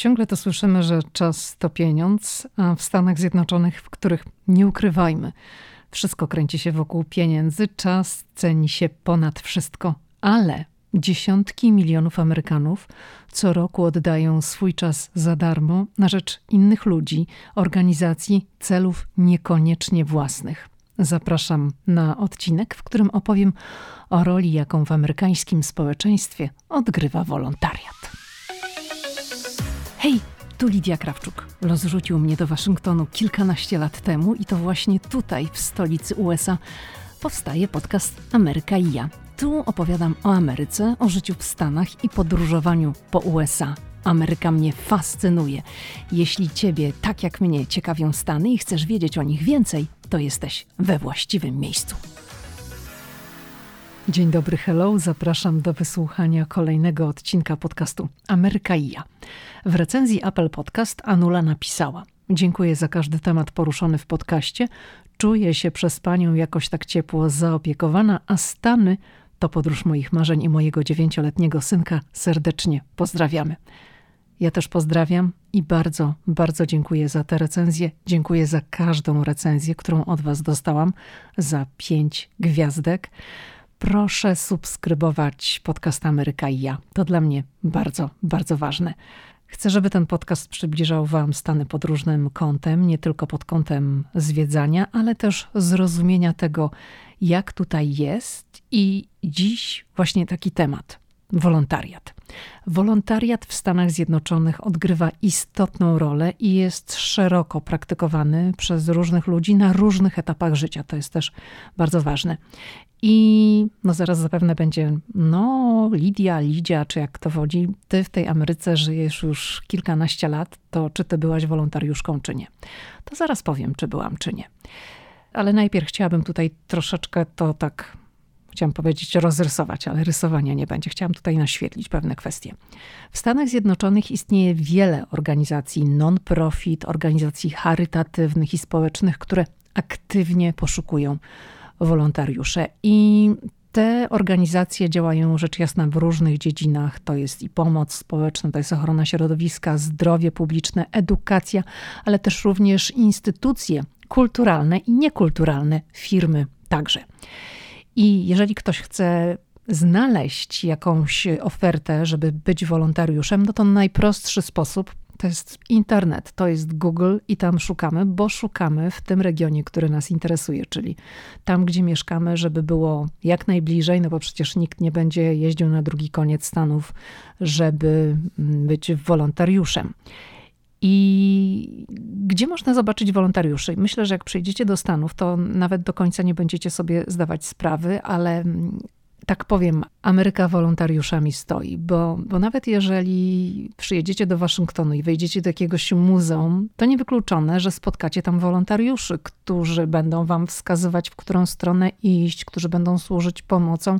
Ciągle to słyszymy, że czas to pieniądz, a w Stanach Zjednoczonych, w których nie ukrywajmy, wszystko kręci się wokół pieniędzy, czas ceni się ponad wszystko, ale dziesiątki milionów Amerykanów co roku oddają swój czas za darmo na rzecz innych ludzi, organizacji, celów niekoniecznie własnych. Zapraszam na odcinek, w którym opowiem o roli, jaką w amerykańskim społeczeństwie odgrywa wolontariat. Hej, tu Lidia Krawczuk. Los rzucił mnie do Waszyngtonu kilkanaście lat temu i to właśnie tutaj, w stolicy USA, powstaje podcast Ameryka i ja. Tu opowiadam o Ameryce, o życiu w Stanach i podróżowaniu po USA. Ameryka mnie fascynuje. Jeśli Ciebie, tak jak mnie, ciekawią Stany i chcesz wiedzieć o nich więcej, to jesteś we właściwym miejscu. Dzień dobry, hello. Zapraszam do wysłuchania kolejnego odcinka podcastu Ameryka i ja. W recenzji Apple Podcast Anula napisała: Dziękuję za każdy temat poruszony w podcaście. Czuję się przez panią jakoś tak ciepło zaopiekowana, a Stany to podróż moich marzeń i mojego dziewięcioletniego synka. Serdecznie pozdrawiamy. Ja też pozdrawiam i bardzo, bardzo dziękuję za tę recenzję. Dziękuję za każdą recenzję, którą od Was dostałam, za pięć gwiazdek. Proszę subskrybować podcast Ameryka i ja. To dla mnie bardzo, bardzo ważne. Chcę, żeby ten podcast przybliżał Wam Stany pod różnym kątem, nie tylko pod kątem zwiedzania, ale też zrozumienia tego, jak tutaj jest. I dziś właśnie taki temat wolontariat. Wolontariat w Stanach Zjednoczonych odgrywa istotną rolę i jest szeroko praktykowany przez różnych ludzi na różnych etapach życia. To jest też bardzo ważne. I no zaraz zapewne będzie, no Lidia, Lidia, czy jak to wodzi, ty w tej Ameryce żyjesz już kilkanaście lat, to czy ty byłaś wolontariuszką, czy nie? To zaraz powiem, czy byłam, czy nie. Ale najpierw chciałabym tutaj troszeczkę to tak chciałam powiedzieć rozrysować, ale rysowania nie będzie. Chciałam tutaj naświetlić pewne kwestie. W Stanach Zjednoczonych istnieje wiele organizacji non-profit, organizacji charytatywnych i społecznych, które aktywnie poszukują wolontariusze. I te organizacje działają rzecz jasna w różnych dziedzinach. To jest i pomoc społeczna, to jest ochrona środowiska, zdrowie publiczne, edukacja, ale też również instytucje kulturalne i niekulturalne, firmy także. I jeżeli ktoś chce znaleźć jakąś ofertę, żeby być wolontariuszem, no to najprostszy sposób to jest internet, to jest Google i tam szukamy, bo szukamy w tym regionie, który nas interesuje, czyli tam, gdzie mieszkamy, żeby było jak najbliżej, no bo przecież nikt nie będzie jeździł na drugi koniec Stanów, żeby mm, być wolontariuszem. I gdzie można zobaczyć wolontariuszy? Myślę, że jak przyjdziecie do Stanów, to nawet do końca nie będziecie sobie zdawać sprawy, ale mm, tak powiem, Ameryka wolontariuszami stoi, bo, bo nawet jeżeli przyjedziecie do Waszyngtonu i wejdziecie do jakiegoś muzeum, to niewykluczone, że spotkacie tam wolontariuszy, którzy będą wam wskazywać, w którą stronę iść, którzy będą służyć pomocą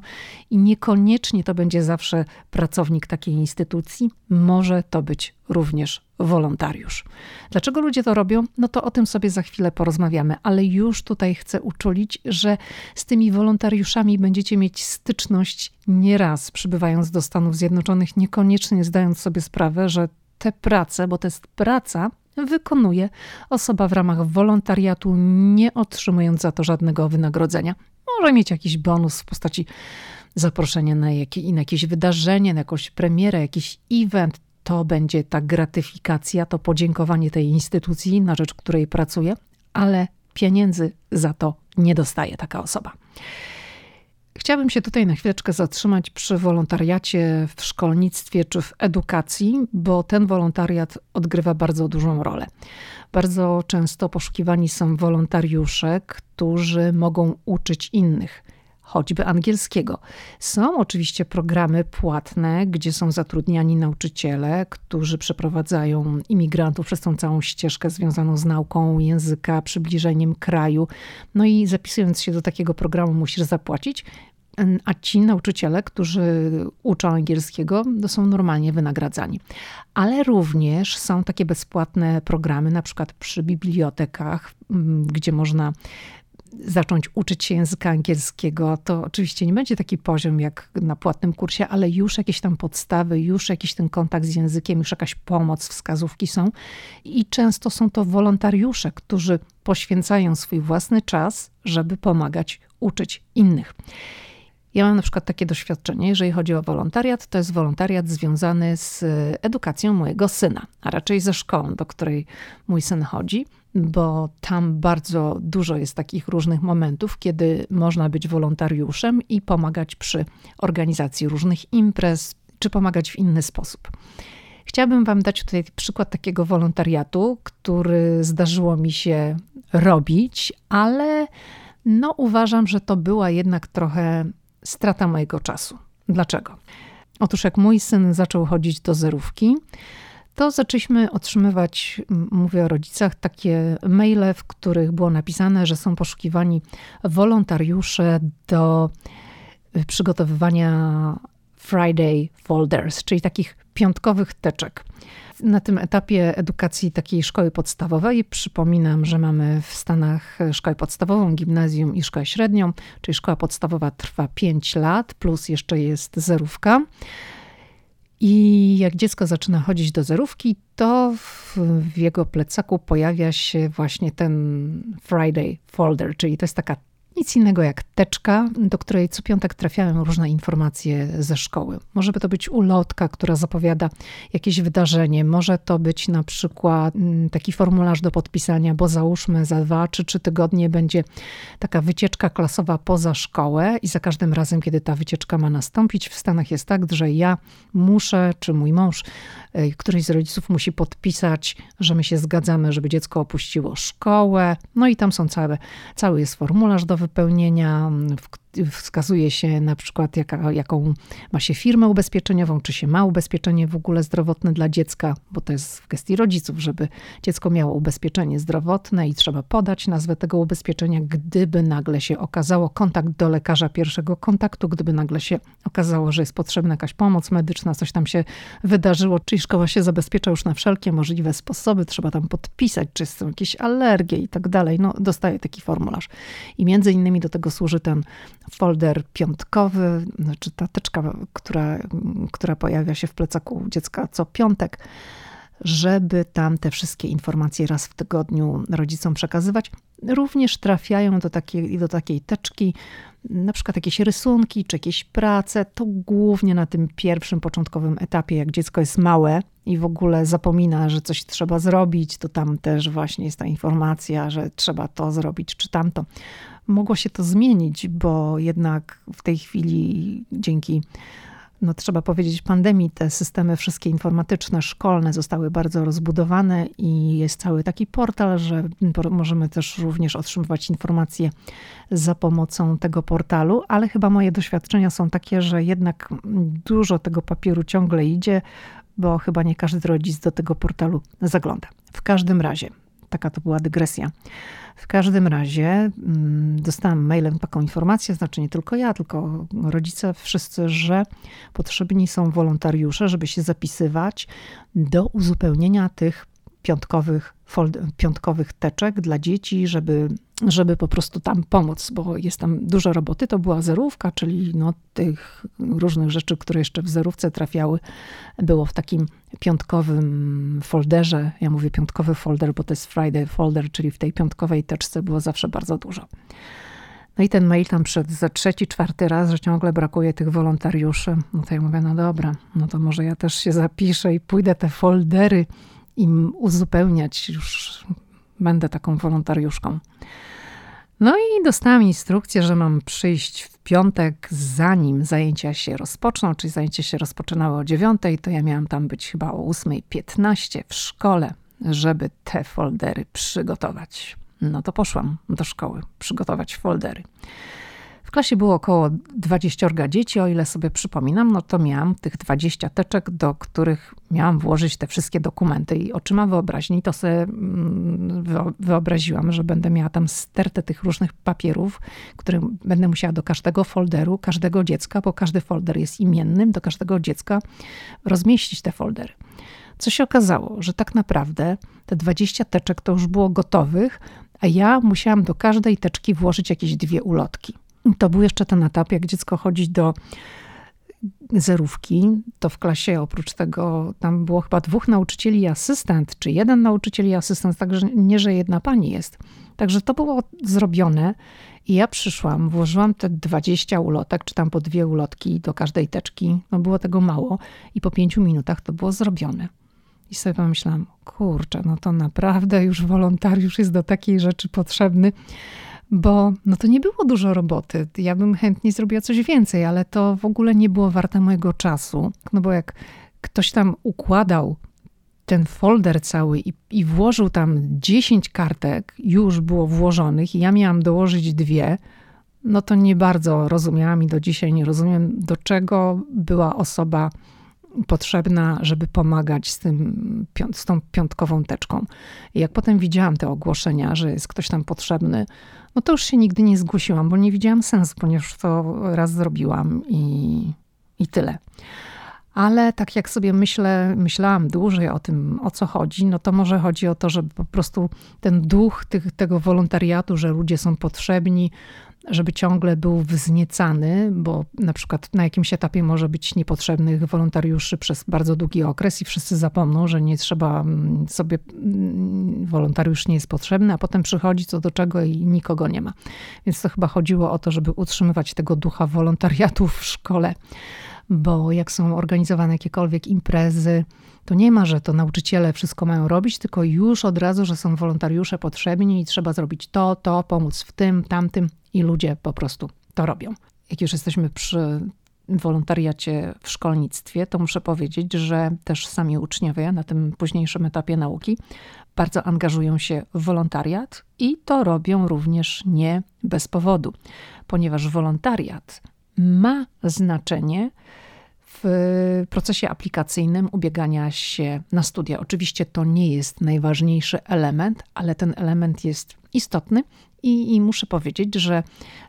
i niekoniecznie to będzie zawsze pracownik takiej instytucji, może to być również wolontariusz. Dlaczego ludzie to robią? No to o tym sobie za chwilę porozmawiamy, ale już tutaj chcę uczulić, że z tymi wolontariuszami będziecie mieć styczność nieraz przybywając do Stanów Zjednoczonych, niekoniecznie zdając sobie sprawę, że te prace, bo to jest praca, wykonuje osoba w ramach wolontariatu, nie otrzymując za to żadnego wynagrodzenia. Może mieć jakiś bonus w postaci zaproszenia na, jakie, na jakieś wydarzenie, na jakąś premierę, jakiś event, to będzie ta gratyfikacja, to podziękowanie tej instytucji, na rzecz której pracuje, ale pieniędzy za to nie dostaje taka osoba. Chciałabym się tutaj na chwileczkę zatrzymać przy wolontariacie w szkolnictwie czy w edukacji, bo ten wolontariat odgrywa bardzo dużą rolę. Bardzo często poszukiwani są wolontariusze, którzy mogą uczyć innych choćby angielskiego. Są oczywiście programy płatne, gdzie są zatrudniani nauczyciele, którzy przeprowadzają imigrantów przez tą całą ścieżkę związaną z nauką języka, przybliżeniem kraju. No i zapisując się do takiego programu, musisz zapłacić. A ci nauczyciele, którzy uczą angielskiego, to są normalnie wynagradzani. Ale również są takie bezpłatne programy, na przykład przy bibliotekach, gdzie można zacząć uczyć się języka angielskiego, to oczywiście nie będzie taki poziom jak na płatnym kursie, ale już jakieś tam podstawy, już jakiś ten kontakt z językiem, już jakaś pomoc, wskazówki są. I często są to wolontariusze, którzy poświęcają swój własny czas, żeby pomagać uczyć innych. Ja mam na przykład takie doświadczenie, jeżeli chodzi o wolontariat, to jest wolontariat związany z edukacją mojego syna, a raczej ze szkołą, do której mój syn chodzi, bo tam bardzo dużo jest takich różnych momentów, kiedy można być wolontariuszem i pomagać przy organizacji różnych imprez, czy pomagać w inny sposób. Chciałabym Wam dać tutaj przykład takiego wolontariatu, który zdarzyło mi się robić, ale no uważam, że to była jednak trochę strata mojego czasu. Dlaczego? Otóż jak mój syn zaczął chodzić do zerówki, to zaczęliśmy otrzymywać, mówię o rodzicach, takie maile, w których było napisane, że są poszukiwani wolontariusze do przygotowywania Friday folders, czyli takich piątkowych teczek na tym etapie edukacji takiej szkoły podstawowej. Przypominam, że mamy w Stanach szkołę podstawową, gimnazjum i szkołę średnią, czyli szkoła podstawowa trwa 5 lat, plus jeszcze jest zerówka. I jak dziecko zaczyna chodzić do zerówki, to w, w, jego plecaku pojawia się właśnie ten Friday folder, czyli to jest taka nic innego jak teczka, do której co piątek trafiają różne informacje ze szkoły. Może to być ulotka, która zapowiada jakieś wydarzenie, może to być na przykład mm, taki formularz do podpisania, bo załóżmy za dwa czy trzy tygodnie będzie taka wycieczka klasowa poza szkołę i za każdym razem, kiedy ta wycieczka ma nastąpić, w Stanach jest tak, że ja muszę, czy mój mąż, y, któryś z rodziców musi podpisać, że my się zgadzamy, żeby dziecko opuściło szkołę. No i tam są całe, cały jest formularz do wypełnienia, w wskazuje się na przykład, jaka, jaką ma się firmę ubezpieczeniową, czy się ma ubezpieczenie w ogóle zdrowotne dla dziecka, bo to jest w gestii rodziców, żeby dziecko miało ubezpieczenie zdrowotne i trzeba podać nazwę tego ubezpieczenia, gdyby nagle się okazało kontakt do lekarza pierwszego kontaktu, gdyby nagle się okazało, że jest potrzebna jakaś pomoc medyczna, coś tam się wydarzyło, czyli szkoła się zabezpiecza już na wszelkie możliwe sposoby, trzeba tam podpisać, czy są jakieś alergie i tak dalej. No, dostaje taki formularz. I między innymi do tego służy ten folder piątkowy, znaczy ta teczka, która, która pojawia się w plecaku dziecka co piątek, żeby tam te wszystkie informacje raz w tygodniu rodzicom przekazywać. Również trafiają do takiej, do takiej teczki na przykład jakieś rysunki czy jakieś prace. To głównie na tym pierwszym, początkowym etapie, jak dziecko jest małe i w ogóle zapomina, że coś trzeba zrobić, to tam też właśnie jest ta informacja, że trzeba to zrobić czy tamto mogło się to zmienić, bo jednak w tej chwili dzięki no trzeba powiedzieć, pandemii te systemy wszystkie informatyczne, szkolne zostały bardzo rozbudowane i jest cały taki portal, że możemy też również otrzymywać informacje za pomocą tego portalu, ale chyba moje doświadczenia są takie, że jednak dużo tego papieru ciągle idzie, bo chyba nie każdy rodzic do tego portalu zagląda. W każdym razie, taka to była dygresja. W każdym razie mm, dostałam mailem taką informację, znaczy nie tylko ja, tylko rodzice, wszyscy, że potrzebni są wolontariusze, żeby się zapisywać do uzupełnienia tych piątkowych, fold, piątkowych teczek dla dzieci, żeby, żeby po prostu tam pomóc, bo jest tam dużo roboty. To była zerówka, czyli no, tych różnych rzeczy, które jeszcze w zerówce trafiały, było w takim piątkowym folderze. Ja mówię piątkowy folder, bo to jest Friday folder, czyli w tej piątkowej teczce było zawsze bardzo dużo. No i ten mail tam przed za trzeci, czwarty raz, że ciągle brakuje tych wolontariuszy. No to ja mówię, no dobra, no to może ja też się zapiszę i pójdę te foldery im uzupełniać. Już będę taką wolontariuszką. No i dostałam instrukcję, że mam przyjść w piątek, zanim zajęcia się rozpoczną, czyli zajęcia się rozpoczynały o 9, to ja miałam tam być chyba o 8.15 w szkole, żeby te foldery przygotować. No to poszłam do szkoły przygotować foldery. W klasie było około 20 dzieci, o ile sobie przypominam, no to miałam tych 20 teczek, do których miałam włożyć te wszystkie dokumenty i oczyma wyobraźni to sobie mm, wyobraziłam, że będę miała tam stertę tych różnych papierów, które będę musiała do każdego folderu, każdego dziecka, bo każdy folder jest imiennym, do każdego dziecka rozmieścić te foldery. Co się okazało, że tak naprawdę te 20 teczek to już było gotowych, a ja musiałam do każdej teczki włożyć jakieś dwie ulotki. To był jeszcze ten etap, jak dziecko chodzi do zerówki, to w klasie oprócz tego tam było chyba dwóch nauczycieli i asystent, czy jeden nauczyciel i asystent, także nie, że jedna pani jest. Także to było zrobione i ja przyszłam, włożyłam te 20 ulotek, czy tam po dwie ulotki do każdej teczki. No było tego mało i po pięciu minutach to było zrobione. I sobie pomyślałam, kurczę, no to naprawdę już wolontariusz jest do takiej rzeczy potrzebny, bo no to nie było dużo roboty. Ja bym chętnie zrobiła coś więcej, ale to w ogóle nie było warte mojego czasu. No bo jak ktoś tam układał ten folder cały i, i włożył tam 10 kartek, już było włożonych, i ja miałam dołożyć dwie, no to nie bardzo rozumiałam i do dzisiaj nie rozumiem, do czego była osoba potrzebna, żeby pomagać z, tym, z tą piątkową teczką. I jak potem widziałam te ogłoszenia, że jest ktoś tam potrzebny, no to już się nigdy nie zgłosiłam, bo nie widziałam sensu, ponieważ to raz zrobiłam i, i tyle. Ale tak jak sobie myślę, myślałam dłużej o tym, o co chodzi, no to może chodzi o to, żeby po prostu ten duch tych, tego wolontariatu, że ludzie są potrzebni, żeby ciągle był wzniecany, bo na przykład na jakimś etapie może być niepotrzebnych wolontariuszy przez bardzo długi okres i wszyscy zapomną, że nie trzeba mm, sobie, mm, wolontariusz nie jest potrzebny, a potem przychodzi co do czego i nikogo nie ma. Więc to chyba chodziło o to, żeby utrzymywać tego ducha wolontariatu w szkole bo jak są organizowane jakiekolwiek imprezy, to nie ma, że to nauczyciele wszystko mają robić, tylko już od razu, że są wolontariusze potrzebni i trzeba zrobić to, to, pomóc w tym, tamtym i ludzie po prostu to robią. Jak już jesteśmy przy wolontariacie w szkolnictwie, to muszę powiedzieć, że też sami uczniowie na tym późniejszym etapie nauki bardzo angażują się w wolontariat i to robią również nie bez powodu, ponieważ wolontariat ma znaczenie w procesie aplikacyjnym ubiegania się na studia. Oczywiście to nie jest najważniejszy element, ale ten element jest istotny. I, I, muszę powiedzieć, że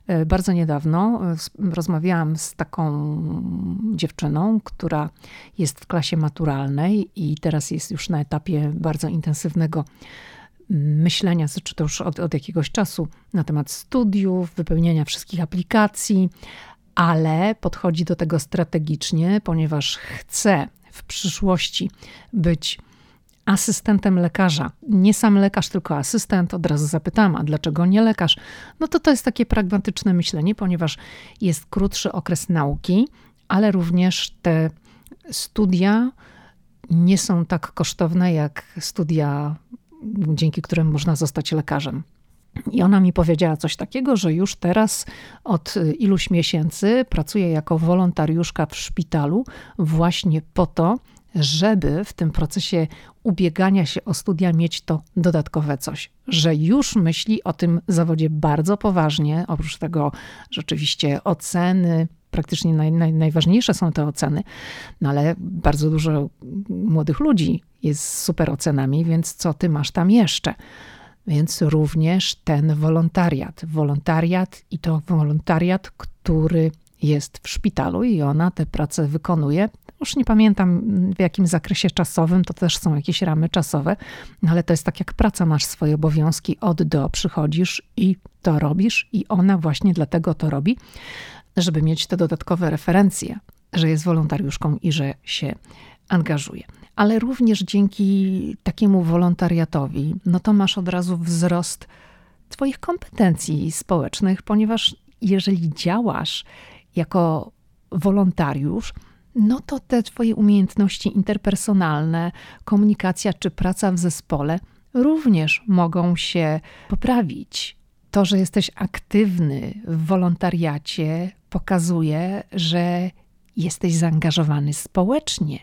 e, bardzo niedawno e, rozmawiałam z taką dziewczyną, która jest w klasie maturalnej i teraz jest już na etapie bardzo intensywnego myślenia, czy to już od, od jakiegoś czasu, na temat studiów, wypełniania wszystkich aplikacji, ale podchodzi do tego strategicznie, ponieważ chce w przyszłości być asystentem lekarza. Nie sam lekarz, tylko asystent. Od razu zapytałam, a dlaczego nie lekarz? No to to jest takie pragmatyczne myślenie, ponieważ jest krótszy okres nauki, ale również te studia nie są tak kosztowne jak studia, dzięki którym można zostać lekarzem. I ona mi powiedziała coś takiego, że już teraz od iluś miesięcy pracuje jako wolontariuszka w szpitalu, właśnie po to, żeby w tym procesie ubiegania się o studia mieć to dodatkowe coś, że już myśli o tym zawodzie bardzo poważnie, oprócz tego rzeczywiście oceny, praktycznie naj, naj, najważniejsze są te oceny, no ale bardzo dużo młodych ludzi jest z super ocenami, więc co ty masz tam jeszcze? Więc również ten wolontariat. Wolontariat i to wolontariat, który jest w szpitalu i ona tę pracę wykonuje. Już nie pamiętam w jakim zakresie czasowym, to też są jakieś ramy czasowe, ale to jest tak jak praca, masz swoje obowiązki od do, przychodzisz i to robisz, i ona właśnie dlatego to robi, żeby mieć te dodatkowe referencje, że jest wolontariuszką i że się angażuje ale również dzięki takiemu wolontariatowi, no to masz od razu wzrost Twoich kompetencji społecznych, ponieważ jeżeli działasz jako wolontariusz, no to te Twoje umiejętności interpersonalne, komunikacja czy praca w zespole również mogą się poprawić. To, że jesteś aktywny w wolontariacie, pokazuje, że jesteś zaangażowany społecznie,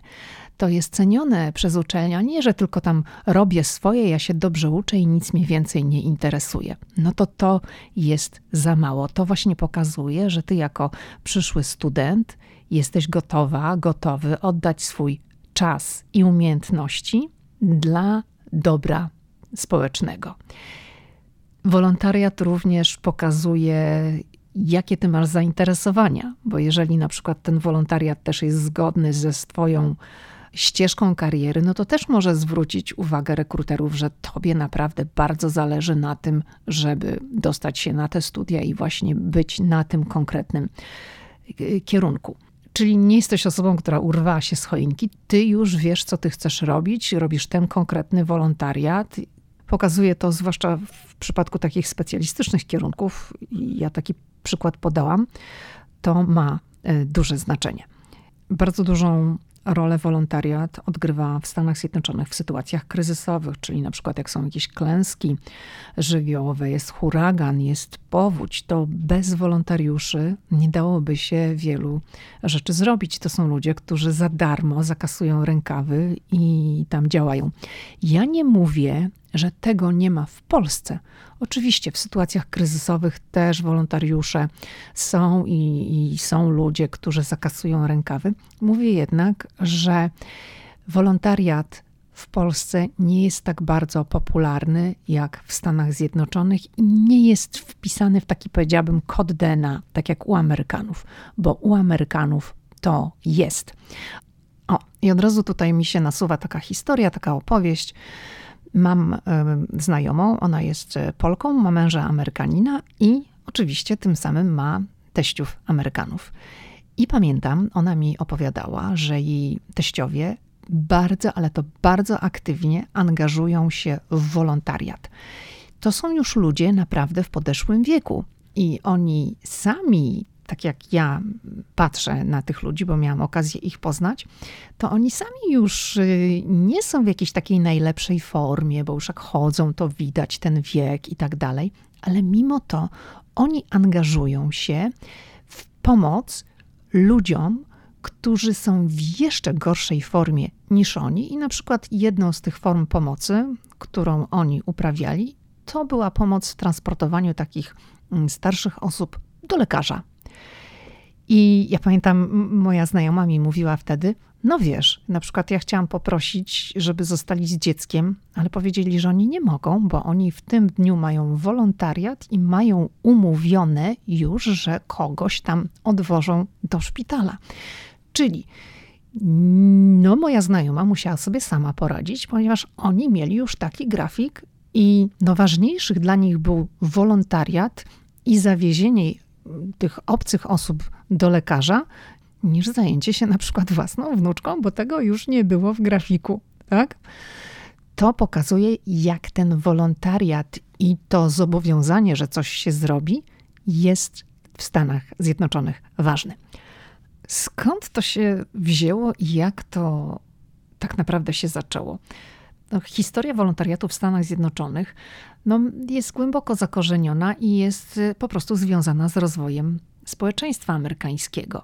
to jest cenione przez uczelnia, nie, że tylko tam robię swoje, ja się dobrze uczę i nic mnie więcej nie interesuje. No to to jest za mało. To właśnie pokazuje, że ty jako przyszły student jesteś gotowa, gotowy oddać swój czas i umiejętności dla dobra społecznego. Wolontariat również pokazuje, jakie ty masz zainteresowania, bo jeżeli na przykład ten wolontariat też jest zgodny ze swoją ścieżką kariery, no to też może zwrócić uwagę rekruterów, że tobie naprawdę bardzo zależy na tym, żeby dostać się na te studia i właśnie być na tym konkretnym y, kierunku. Czyli nie jesteś osobą, która urwała się z choinki, ty już wiesz, co ty chcesz robić, robisz ten konkretny wolontariat. Pokazuje to zwłaszcza w przypadku takich specjalistycznych kierunków, ja taki przykład podałam, to ma y, duże znaczenie. Bardzo dużą rolę wolontariat odgrywa w Stanach Zjednoczonych w sytuacjach kryzysowych, czyli na przykład jak są jakieś klęski żywiołowe, jest huragan, jest powódź, to bez wolontariuszy nie dałoby się wielu rzeczy zrobić. To są ludzie, którzy za darmo zakasują rękawy i tam działają. Ja nie mówię, że tego nie ma w Polsce. Oczywiście w sytuacjach kryzysowych też wolontariusze są i, i, są ludzie, którzy zakasują rękawy. Mówię jednak, że wolontariat w Polsce nie jest tak bardzo popularny jak w Stanach Zjednoczonych i nie jest wpisany w taki, powiedziałabym, kod DNA, tak jak u Amerykanów, bo u Amerykanów to jest. O, i od razu tutaj mi się nasuwa taka historia, taka opowieść Mam znajomą, ona jest Polką, ma męża Amerykanina i oczywiście tym samym ma teściów Amerykanów. I pamiętam, ona mi opowiadała, że jej teściowie bardzo, ale to bardzo aktywnie angażują się w wolontariat. To są już ludzie naprawdę w podeszłym wieku i oni sami tak jak ja patrzę na tych ludzi, bo miałam okazję ich poznać, to oni sami już y, nie są w jakiejś takiej najlepszej formie, bo już jak chodzą, to widać ten wiek i tak dalej, ale mimo to oni angażują się w pomoc ludziom, którzy są w jeszcze gorszej formie niż oni, i na przykład jedną z tych form pomocy, którą oni uprawiali, to była pomoc w transportowaniu takich mm, starszych osób do lekarza i ja pamiętam, moja znajoma mi mówiła wtedy, no wiesz, na przykład ja chciałam poprosić, żeby zostali z dzieckiem, ale powiedzieli, że oni nie mogą, bo oni w tym dniu mają wolontariat i mają umówione już, że kogoś tam odwożą do szpitala. Czyli no, moja znajoma musiała sobie sama poradzić, ponieważ oni mieli już taki grafik i no, ważniejszych dla nich był wolontariat i zawiezienie tych obcych osób do lekarza, niż zajęcie się na przykład własną wnuczką, bo tego już nie było w grafiku, tak? To pokazuje, jak ten wolontariat i to zobowiązanie, że coś się zrobi, jest w Stanach Zjednoczonych ważne. Skąd to się wzięło i jak to tak naprawdę się zaczęło? No, historia wolontariatu w Stanach Zjednoczonych no, jest głęboko zakorzeniona i jest y, po prostu związana z rozwojem społeczeństwa amerykańskiego.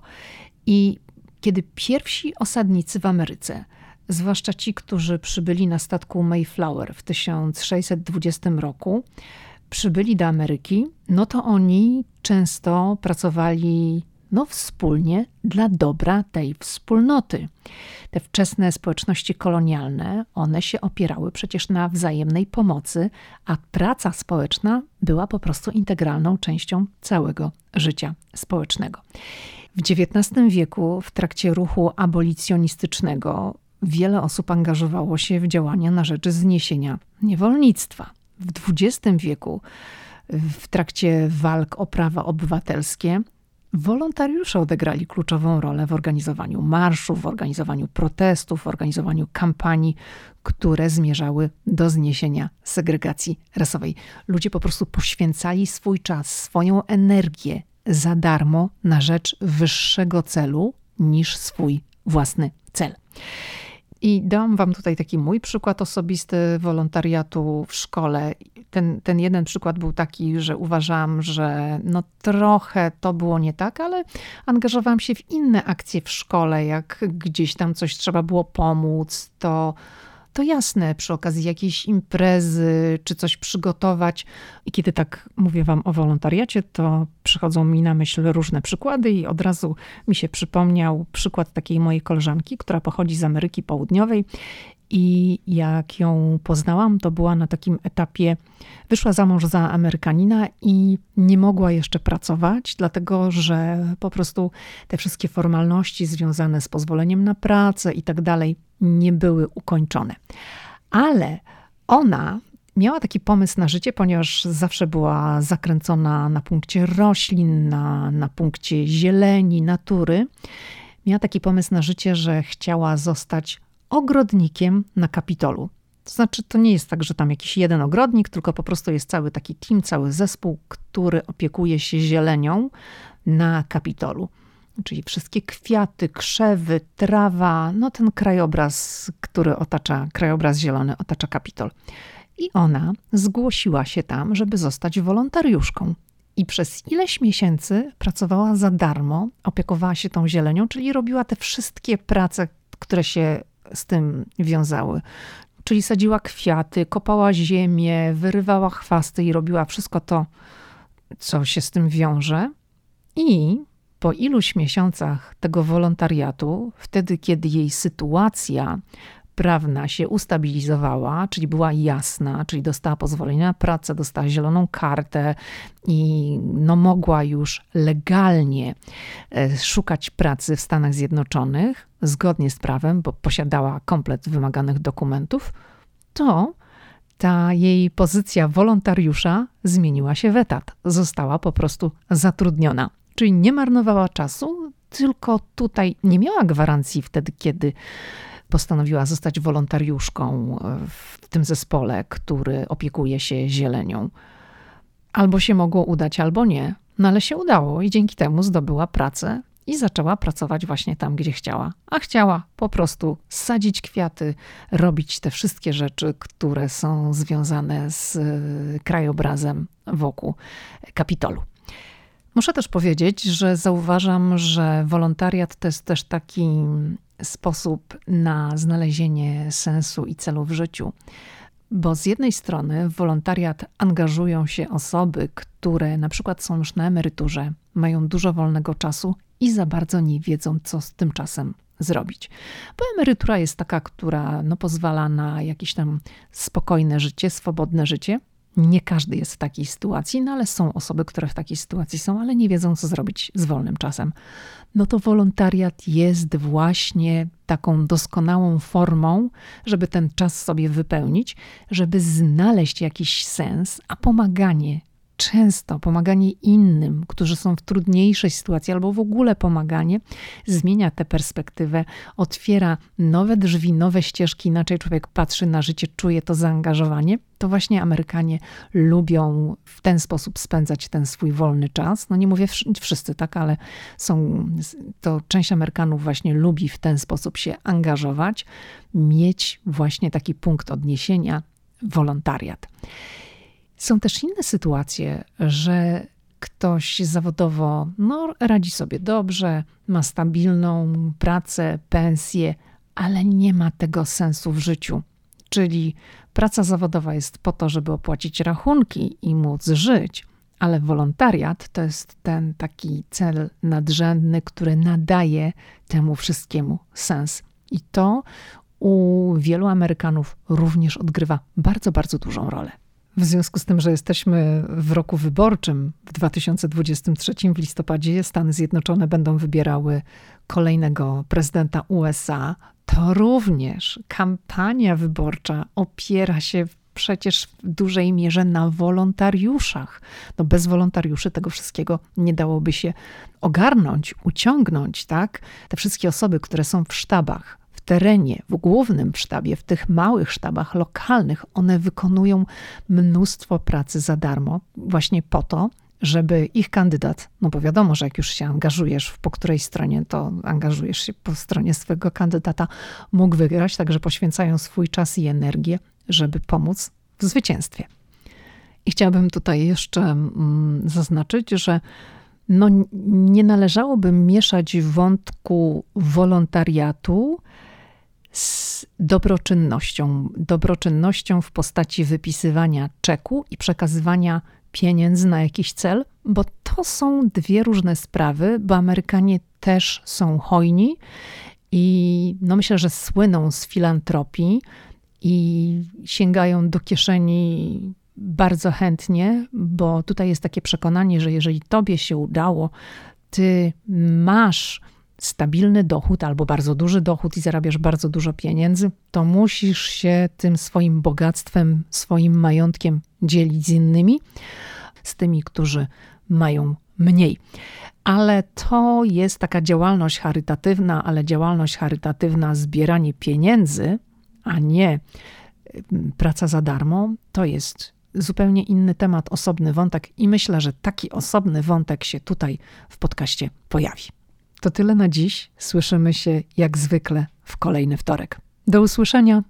I kiedy pierwsi osadnicy w Ameryce, zwłaszcza ci, którzy przybyli na statku Mayflower w 1620 roku, przybyli do Ameryki, no to oni często pracowali no, wspólnie dla dobra tej wspólnoty. Te wczesne społeczności kolonialne, one się opierały przecież na wzajemnej pomocy, a praca społeczna była po prostu integralną częścią całego życia społecznego. W XIX wieku, w trakcie ruchu abolicjonistycznego, wiele osób angażowało się w działania na rzecz zniesienia niewolnictwa. W XX wieku, w trakcie walk o prawa obywatelskie, Wolontariusze odegrali kluczową rolę w organizowaniu marszów, w organizowaniu protestów, w organizowaniu kampanii, które zmierzały do zniesienia segregacji rasowej. Ludzie po prostu poświęcali swój czas, swoją energię za darmo na rzecz wyższego celu niż swój własny cel. I dam wam tutaj taki mój przykład osobisty wolontariatu w szkole. Ten, ten jeden przykład był taki, że uważam, że no trochę to było nie tak, ale angażowałam się w inne akcje w szkole, jak gdzieś tam coś trzeba było pomóc, to to jasne, przy okazji jakiejś imprezy czy coś przygotować. I kiedy tak mówię Wam o wolontariacie, to przychodzą mi na myśl różne przykłady, i od razu mi się przypomniał przykład takiej mojej koleżanki, która pochodzi z Ameryki Południowej I jak ją poznałam, to była na takim etapie, wyszła za mąż za Amerykanina i nie mogła jeszcze pracować, dlatego że po prostu te wszystkie formalności związane z pozwoleniem na pracę i tak dalej nie były ukończone. Ale ona miała taki pomysł na życie, ponieważ zawsze była zakręcona na punkcie roślin, na, na punkcie zieleni, natury. Miała taki pomysł na życie, że chciała zostać ogrodnikiem na Kapitolu. To znaczy, to nie jest tak, że tam jakiś jeden ogrodnik, tylko po prostu jest cały taki team, cały zespół, który opiekuje się zielenią na Kapitolu. Czyli wszystkie kwiaty, krzewy, trawa, no ten krajobraz, który otacza, krajobraz zielony otacza Kapitol. I ona zgłosiła się tam, żeby zostać wolontariuszką. I przez ileś miesięcy pracowała za darmo, opiekowała się tą zielenią, czyli robiła te wszystkie prace, które się z tym wiązały. Czyli sadziła kwiaty, kopała ziemię, wyrywała chwasty i robiła wszystko to, co się z tym wiąże. I po iluś miesiącach tego wolontariatu, wtedy kiedy jej sytuacja prawna się ustabilizowała, czyli była jasna, czyli dostała pozwolenie na pracę, dostała zieloną kartę i no mogła już legalnie e, szukać pracy w Stanach Zjednoczonych zgodnie z prawem, bo posiadała komplet wymaganych dokumentów, to ta jej pozycja wolontariusza zmieniła się w etat. Została po prostu zatrudniona. Czyli nie marnowała czasu, tylko tutaj nie miała gwarancji wtedy, kiedy postanowiła zostać wolontariuszką w tym zespole, który opiekuje się zielenią. Albo się mogło udać, albo nie. No ale się udało i dzięki temu zdobyła pracę i zaczęła pracować właśnie tam, gdzie chciała. A chciała po prostu sadzić kwiaty, robić te wszystkie rzeczy, które są związane z krajobrazem wokół Kapitolu. Muszę też powiedzieć, że zauważam, że wolontariat to jest też taki sposób na znalezienie sensu i celu w życiu. Bo z jednej strony w wolontariat angażują się osoby, które na przykład są już na emeryturze, mają dużo wolnego czasu i za bardzo nie wiedzą, co z tym czasem zrobić. Bo emerytura jest taka, która no, pozwala na jakieś tam spokojne życie, swobodne życie, nie każdy jest w takiej sytuacji, no ale są osoby, które w takiej sytuacji są, ale nie wiedzą, co zrobić z wolnym czasem. No to wolontariat jest właśnie taką doskonałą formą, żeby ten czas sobie wypełnić, żeby znaleźć jakiś sens, a pomaganie często pomaganie innym, którzy są w trudniejszej sytuacji, albo w ogóle pomaganie, zmienia tę perspektywę, otwiera nowe drzwi, nowe ścieżki, inaczej człowiek patrzy na życie, czuje to zaangażowanie. To właśnie Amerykanie lubią w ten sposób spędzać ten swój wolny czas. No nie mówię wszyscy, tak, ale są, to część Amerykanów właśnie lubi w ten sposób się angażować, mieć właśnie taki punkt odniesienia, wolontariat. Są też inne sytuacje, że ktoś zawodowo no, radzi sobie dobrze, ma stabilną pracę, pensję, ale nie ma tego sensu w życiu. Czyli praca zawodowa jest po to, żeby opłacić rachunki i móc żyć, ale wolontariat to jest ten taki cel nadrzędny, który nadaje temu wszystkiemu sens. I to u wielu Amerykanów również odgrywa bardzo, bardzo dużą rolę. W związku z tym, że jesteśmy w roku wyborczym w 2023 w listopadzie, Stany Zjednoczone będą wybierały kolejnego prezydenta USA, to również kampania wyborcza opiera się przecież w dużej mierze na wolontariuszach. No bez wolontariuszy tego wszystkiego nie dałoby się ogarnąć, uciągnąć, tak? Te wszystkie osoby, które są w sztabach, terenie, w głównym sztabie, w tych małych sztabach lokalnych, one wykonują mnóstwo pracy za darmo, właśnie po to, żeby ich kandydat, no bo wiadomo, że jak już się angażujesz po której stronie, to angażujesz się po stronie swojego kandydata, mógł wygrać, także poświęcają swój czas i energię, żeby pomóc w zwycięstwie. I chciałabym tutaj jeszcze mm, zaznaczyć, że no, nie należałoby mieszać wątku wolontariatu z dobroczynnością. Dobroczynnością w postaci wypisywania czeku i przekazywania pieniędzy na jakiś cel, bo to są dwie różne sprawy, bo Amerykanie też są hojni i no myślę, że słyną z filantropii i sięgają do kieszeni bardzo chętnie, bo tutaj jest takie przekonanie, że jeżeli tobie się udało, ty masz stabilny dochód albo bardzo duży dochód i zarabiasz bardzo dużo pieniędzy, to musisz się tym swoim bogactwem, swoim majątkiem dzielić z innymi, z tymi, którzy mają mniej. Ale to jest taka działalność charytatywna, ale działalność charytatywna, zbieranie pieniędzy, a nie mm, praca za darmo, to jest zupełnie inny temat, osobny wątek, i myślę, że taki osobny wątek się tutaj w podcaście pojawi. To tyle na dziś. Słyszymy się jak zwykle w kolejny wtorek. Do usłyszenia.